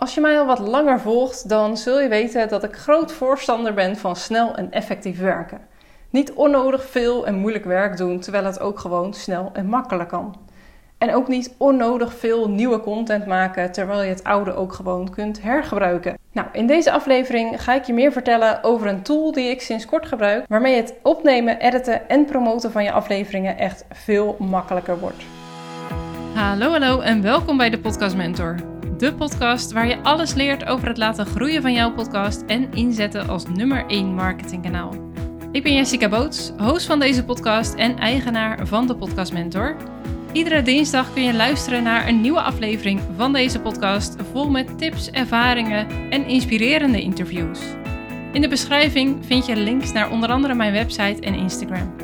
Als je mij al wat langer volgt, dan zul je weten dat ik groot voorstander ben van snel en effectief werken. Niet onnodig veel en moeilijk werk doen, terwijl het ook gewoon snel en makkelijk kan. En ook niet onnodig veel nieuwe content maken, terwijl je het oude ook gewoon kunt hergebruiken. Nou, in deze aflevering ga ik je meer vertellen over een tool die ik sinds kort gebruik, waarmee het opnemen, editen en promoten van je afleveringen echt veel makkelijker wordt. Hallo, hallo en welkom bij de Podcast Mentor. De podcast waar je alles leert over het laten groeien van jouw podcast en inzetten als nummer 1 marketingkanaal. Ik ben Jessica Boots, host van deze podcast en eigenaar van de Podcast Mentor. Iedere dinsdag kun je luisteren naar een nieuwe aflevering van deze podcast, vol met tips, ervaringen en inspirerende interviews. In de beschrijving vind je links naar onder andere mijn website en Instagram.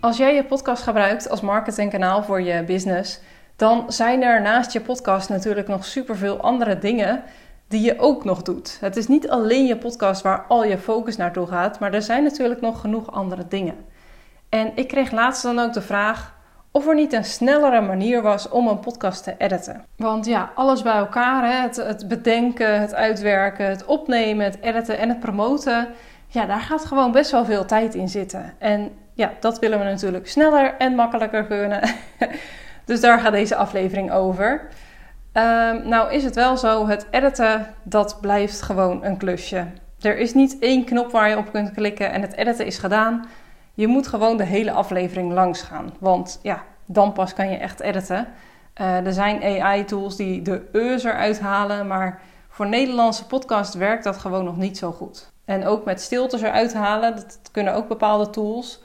Als jij je podcast gebruikt als marketingkanaal voor je business, dan zijn er naast je podcast natuurlijk nog superveel andere dingen die je ook nog doet. Het is niet alleen je podcast waar al je focus naartoe gaat, maar er zijn natuurlijk nog genoeg andere dingen. En ik kreeg laatst dan ook de vraag of er niet een snellere manier was om een podcast te editen. Want ja, alles bij elkaar, hè, het, het bedenken, het uitwerken, het opnemen, het editen en het promoten, ja, daar gaat gewoon best wel veel tijd in zitten. En ja, dat willen we natuurlijk sneller en makkelijker kunnen. dus daar gaat deze aflevering over. Um, nou is het wel zo, het editen, dat blijft gewoon een klusje. Er is niet één knop waar je op kunt klikken en het editen is gedaan. Je moet gewoon de hele aflevering langs gaan. Want ja, dan pas kan je echt editen. Uh, er zijn AI-tools die de eus eruit halen, maar voor Nederlandse podcast werkt dat gewoon nog niet zo goed. En ook met stiltes eruit halen, dat kunnen ook bepaalde tools.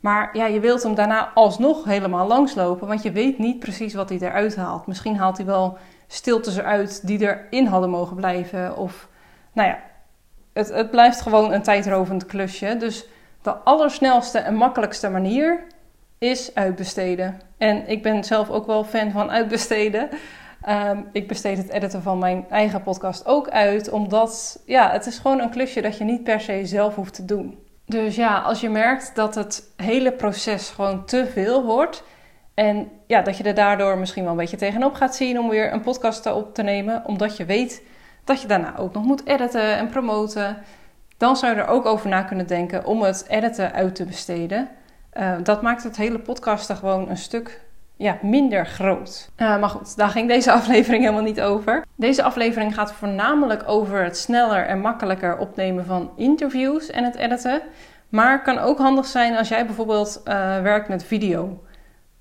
Maar ja, je wilt hem daarna alsnog helemaal langslopen, want je weet niet precies wat hij eruit haalt. Misschien haalt hij wel stiltes eruit die erin hadden mogen blijven. Of nou ja, het, het blijft gewoon een tijdrovend klusje. Dus de allersnelste en makkelijkste manier is uitbesteden. En ik ben zelf ook wel fan van uitbesteden. Um, ik besteed het editen van mijn eigen podcast ook uit, omdat ja, het is gewoon een klusje dat je niet per se zelf hoeft te doen. Dus ja, als je merkt dat het hele proces gewoon te veel wordt en ja, dat je er daardoor misschien wel een beetje tegenop gaat zien om weer een podcast op te nemen, omdat je weet dat je daarna ook nog moet editen en promoten, dan zou je er ook over na kunnen denken om het editen uit te besteden. Uh, dat maakt het hele podcasten gewoon een stuk ja, minder groot. Uh, maar goed, daar ging deze aflevering helemaal niet over. Deze aflevering gaat voornamelijk over het sneller en makkelijker opnemen van interviews en het editen. Maar kan ook handig zijn als jij bijvoorbeeld uh, werkt met video.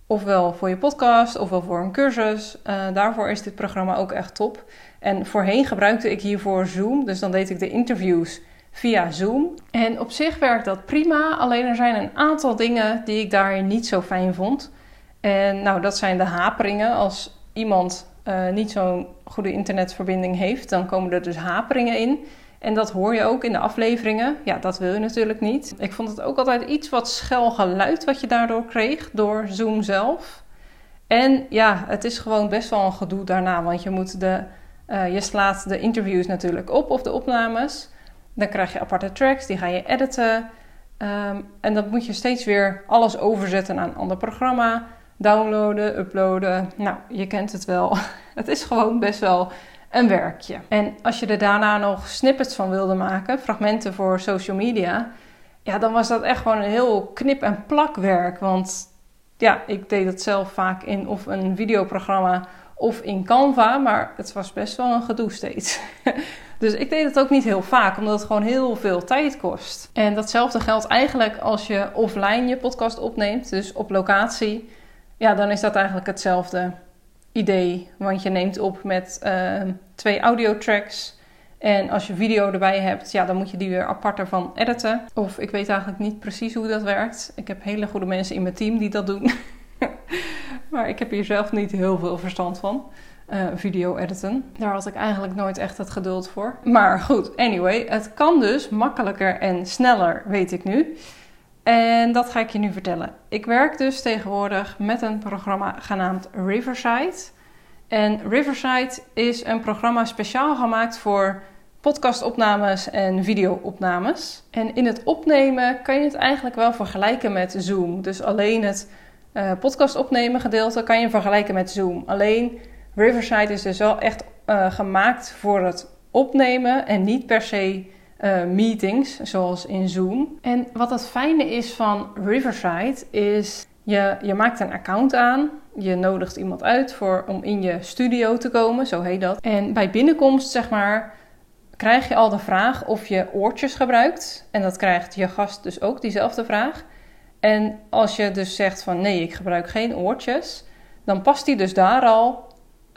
Ofwel voor je podcast, ofwel voor een cursus. Uh, daarvoor is dit programma ook echt top. En voorheen gebruikte ik hiervoor Zoom. Dus dan deed ik de interviews via Zoom. En op zich werkt dat prima. Alleen er zijn een aantal dingen die ik daarin niet zo fijn vond. En nou, dat zijn de haperingen. Als iemand uh, niet zo'n goede internetverbinding heeft, dan komen er dus haperingen in. En dat hoor je ook in de afleveringen. Ja, dat wil je natuurlijk niet. Ik vond het ook altijd iets wat schel geluid wat je daardoor kreeg door Zoom zelf. En ja, het is gewoon best wel een gedoe daarna, want je moet de, uh, je slaat de interviews natuurlijk op of de opnames. Dan krijg je aparte tracks, die ga je editen. Um, en dan moet je steeds weer alles overzetten naar een ander programma downloaden, uploaden. Nou, je kent het wel. Het is gewoon best wel een werkje. En als je er daarna nog snippets van wilde maken, fragmenten voor social media, ja, dan was dat echt gewoon een heel knip- en plakwerk. Want ja, ik deed dat zelf vaak in of een videoprogramma of in Canva, maar het was best wel een gedoe steeds. Dus ik deed het ook niet heel vaak, omdat het gewoon heel veel tijd kost. En datzelfde geldt eigenlijk als je offline je podcast opneemt, dus op locatie ja, dan is dat eigenlijk hetzelfde idee. Want je neemt op met uh, twee audiotracks. En als je video erbij hebt, ja, dan moet je die weer apart ervan editen. Of ik weet eigenlijk niet precies hoe dat werkt. Ik heb hele goede mensen in mijn team die dat doen. maar ik heb hier zelf niet heel veel verstand van. Uh, video editen. Daar had ik eigenlijk nooit echt het geduld voor. Maar goed, anyway, het kan dus makkelijker en sneller, weet ik nu. En dat ga ik je nu vertellen. Ik werk dus tegenwoordig met een programma genaamd Riverside. En Riverside is een programma speciaal gemaakt voor podcastopnames en videoopnames. En in het opnemen kan je het eigenlijk wel vergelijken met Zoom. Dus alleen het uh, podcast opnemen gedeelte kan je vergelijken met Zoom. Alleen Riverside is dus wel echt uh, gemaakt voor het opnemen en niet per se uh, meetings, zoals in Zoom. En wat het fijne is van Riverside is, je, je maakt een account aan, je nodigt iemand uit voor, om in je studio te komen, zo heet dat. En bij binnenkomst, zeg maar, krijg je al de vraag of je oortjes gebruikt. En dat krijgt je gast dus ook, diezelfde vraag. En als je dus zegt van nee, ik gebruik geen oortjes, dan past hij dus daar al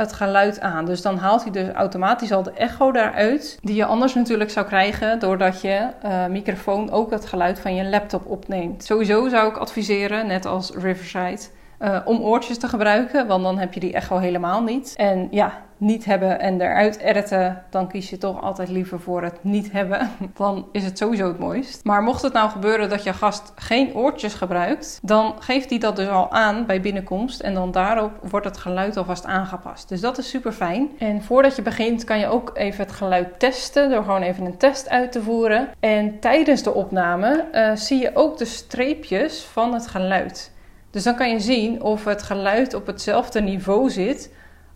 het geluid aan. Dus dan haalt hij dus automatisch al de echo daaruit, die je anders natuurlijk zou krijgen doordat je uh, microfoon ook het geluid van je laptop opneemt. Sowieso zou ik adviseren, net als Riverside, uh, om oortjes te gebruiken, want dan heb je die echo helemaal niet. En ja, niet hebben en eruit editen, dan kies je toch altijd liever voor het niet hebben. Dan is het sowieso het mooist. Maar mocht het nou gebeuren dat je gast geen oortjes gebruikt, dan geeft hij dat dus al aan bij binnenkomst en dan daarop wordt het geluid alvast aangepast. Dus dat is super fijn. En voordat je begint kan je ook even het geluid testen door gewoon even een test uit te voeren. En tijdens de opname uh, zie je ook de streepjes van het geluid. Dus dan kan je zien of het geluid op hetzelfde niveau zit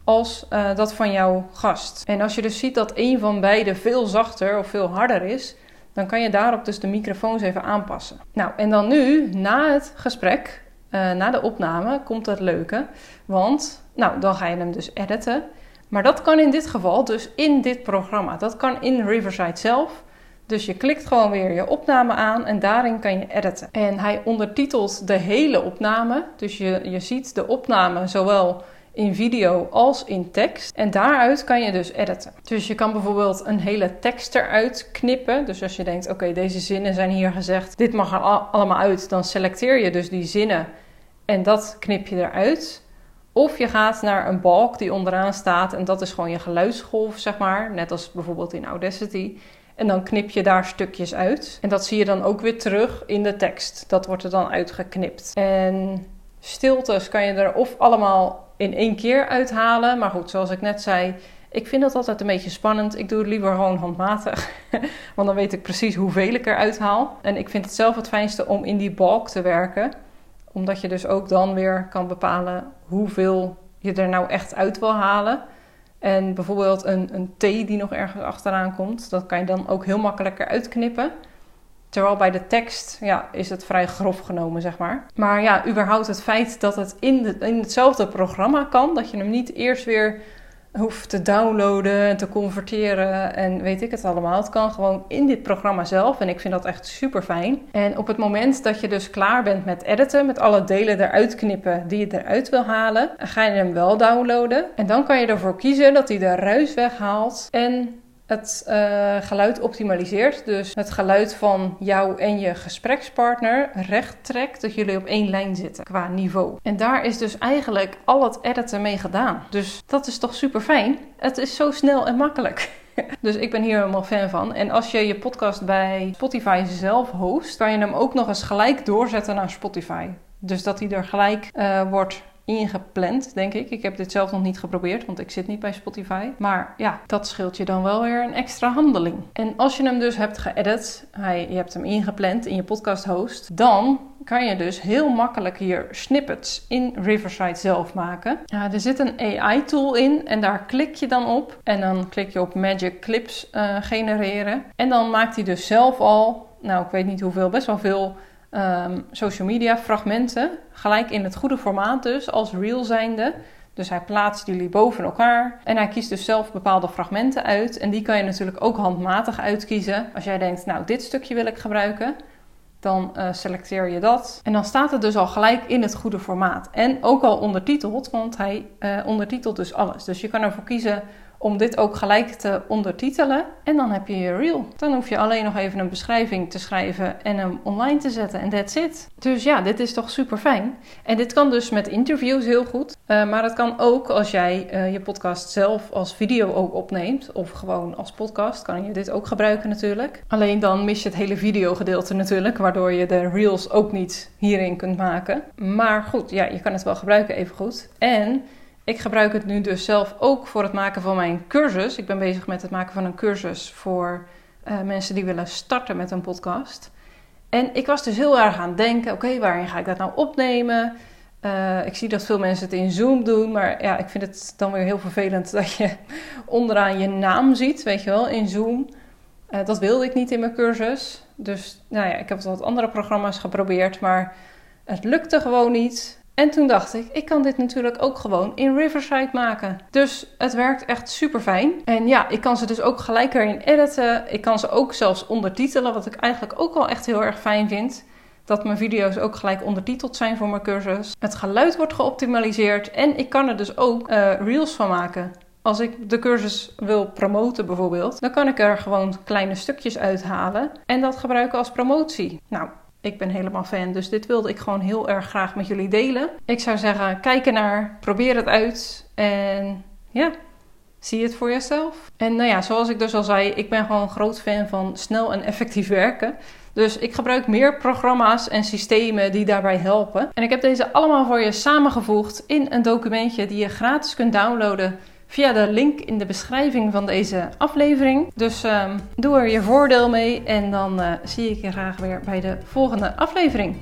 als uh, dat van jouw gast. En als je dus ziet dat een van beide veel zachter of veel harder is, dan kan je daarop dus de microfoons even aanpassen. Nou, en dan nu, na het gesprek, uh, na de opname, komt het leuke. Want, nou, dan ga je hem dus editen. Maar dat kan in dit geval dus in dit programma. Dat kan in Riverside zelf. Dus je klikt gewoon weer je opname aan en daarin kan je editen. En hij ondertitelt de hele opname. Dus je, je ziet de opname zowel in video als in tekst. En daaruit kan je dus editen. Dus je kan bijvoorbeeld een hele tekst eruit knippen. Dus als je denkt, oké, deze zinnen zijn hier gezegd, dit mag er allemaal uit, dan selecteer je dus die zinnen en dat knip je eruit. Of je gaat naar een balk die onderaan staat en dat is gewoon je geluidsgolf, zeg maar. Net als bijvoorbeeld in Audacity. En dan knip je daar stukjes uit. En dat zie je dan ook weer terug in de tekst. Dat wordt er dan uitgeknipt. En stiltes kan je er of allemaal in één keer uithalen. Maar goed, zoals ik net zei, ik vind dat altijd een beetje spannend. Ik doe het liever gewoon handmatig. Want dan weet ik precies hoeveel ik eruit haal. En ik vind het zelf het fijnste om in die balk te werken. Omdat je dus ook dan weer kan bepalen hoeveel je er nou echt uit wil halen. En bijvoorbeeld een, een T die nog ergens achteraan komt, dat kan je dan ook heel makkelijker uitknippen. Terwijl bij de tekst ja, is het vrij grof genomen, zeg maar. Maar ja, überhaupt het feit dat het in, de, in hetzelfde programma kan, dat je hem niet eerst weer hoeft te downloaden en te converteren en weet ik het allemaal. Het kan gewoon in dit programma zelf en ik vind dat echt super fijn. En op het moment dat je dus klaar bent met editen, met alle delen eruit knippen die je eruit wil halen, ga je hem wel downloaden. En dan kan je ervoor kiezen dat hij de ruis weghaalt en het uh, geluid optimaliseert. Dus het geluid van jou en je gesprekspartner recht trekt dat jullie op één lijn zitten qua niveau. En daar is dus eigenlijk al het editen mee gedaan. Dus dat is toch super fijn. Het is zo snel en makkelijk. Dus ik ben hier helemaal fan van. En als je je podcast bij Spotify zelf host, kan je hem ook nog eens gelijk doorzetten naar Spotify. Dus dat hij er gelijk uh, wordt ingepland, denk ik. Ik heb dit zelf nog niet geprobeerd, want ik zit niet bij Spotify. Maar ja, dat scheelt je dan wel weer een extra handeling. En als je hem dus hebt geëdit, hij, je hebt hem ingepland in je podcast host, dan kan je dus heel makkelijk hier snippets in Riverside zelf maken. Ja, er zit een AI-tool in en daar klik je dan op. En dan klik je op Magic Clips uh, genereren. En dan maakt hij dus zelf al, nou ik weet niet hoeveel, best wel veel um, social media fragmenten. Gelijk in het goede formaat dus, als reel zijnde. Dus hij plaatst jullie boven elkaar. En hij kiest dus zelf bepaalde fragmenten uit. En die kan je natuurlijk ook handmatig uitkiezen. Als jij denkt, nou dit stukje wil ik gebruiken. Dan uh, selecteer je dat. En dan staat het dus al gelijk in het goede formaat. En ook al ondertiteld, want hij uh, ondertitelt dus alles. Dus je kan ervoor kiezen om dit ook gelijk te ondertitelen. En dan heb je je reel. Dan hoef je alleen nog even een beschrijving te schrijven en hem online te zetten. En that's it. Dus ja, dit is toch super fijn. En dit kan dus met interviews heel goed. Uh, maar het kan ook als jij uh, je podcast zelf als video ook opneemt. Of gewoon als podcast kan je dit ook gebruiken natuurlijk. Alleen dan mis je het hele videogedeelte natuurlijk. Waardoor je de reels ook niet hierin kunt maken. Maar goed, ja, je kan het wel gebruiken even goed. En ik gebruik het nu dus zelf ook voor het maken van mijn cursus. Ik ben bezig met het maken van een cursus voor uh, mensen die willen starten met een podcast. En ik was dus heel erg aan het denken: oké, waarin ga ik dat nou opnemen? Eh, ik zie dat veel mensen het in Zoom doen, maar ja, ik vind het dan weer heel vervelend dat je onderaan je naam ziet, weet je wel, in Zoom. Uh, dat wilde ik niet in mijn cursus. Dus nou ja, ik heb wat andere programma's geprobeerd, maar het lukte gewoon niet. En toen dacht ik, ik kan dit natuurlijk ook gewoon in Riverside maken. Dus het werkt echt super fijn. En ja, ik kan ze dus ook gelijk erin editen. Ik kan ze ook zelfs ondertitelen, wat ik eigenlijk ook wel echt heel erg fijn vind. Dat mijn video's ook gelijk ondertiteld zijn voor mijn cursus. Het geluid wordt geoptimaliseerd en ik kan er dus ook uh, reels van maken. Als ik de cursus wil promoten bijvoorbeeld, dan kan ik er gewoon kleine stukjes uithalen en dat gebruiken als promotie. Nou, ik ben helemaal fan, dus dit wilde ik gewoon heel erg graag met jullie delen. Ik zou zeggen, kijk ernaar, probeer het uit en ja, zie het voor jezelf. En nou ja, zoals ik dus al zei, ik ben gewoon groot fan van snel en effectief werken. Dus ik gebruik meer programma's en systemen die daarbij helpen. En ik heb deze allemaal voor je samengevoegd in een documentje die je gratis kunt downloaden via de link in de beschrijving van deze aflevering. Dus um, doe er je voordeel mee en dan uh, zie ik je graag weer bij de volgende aflevering.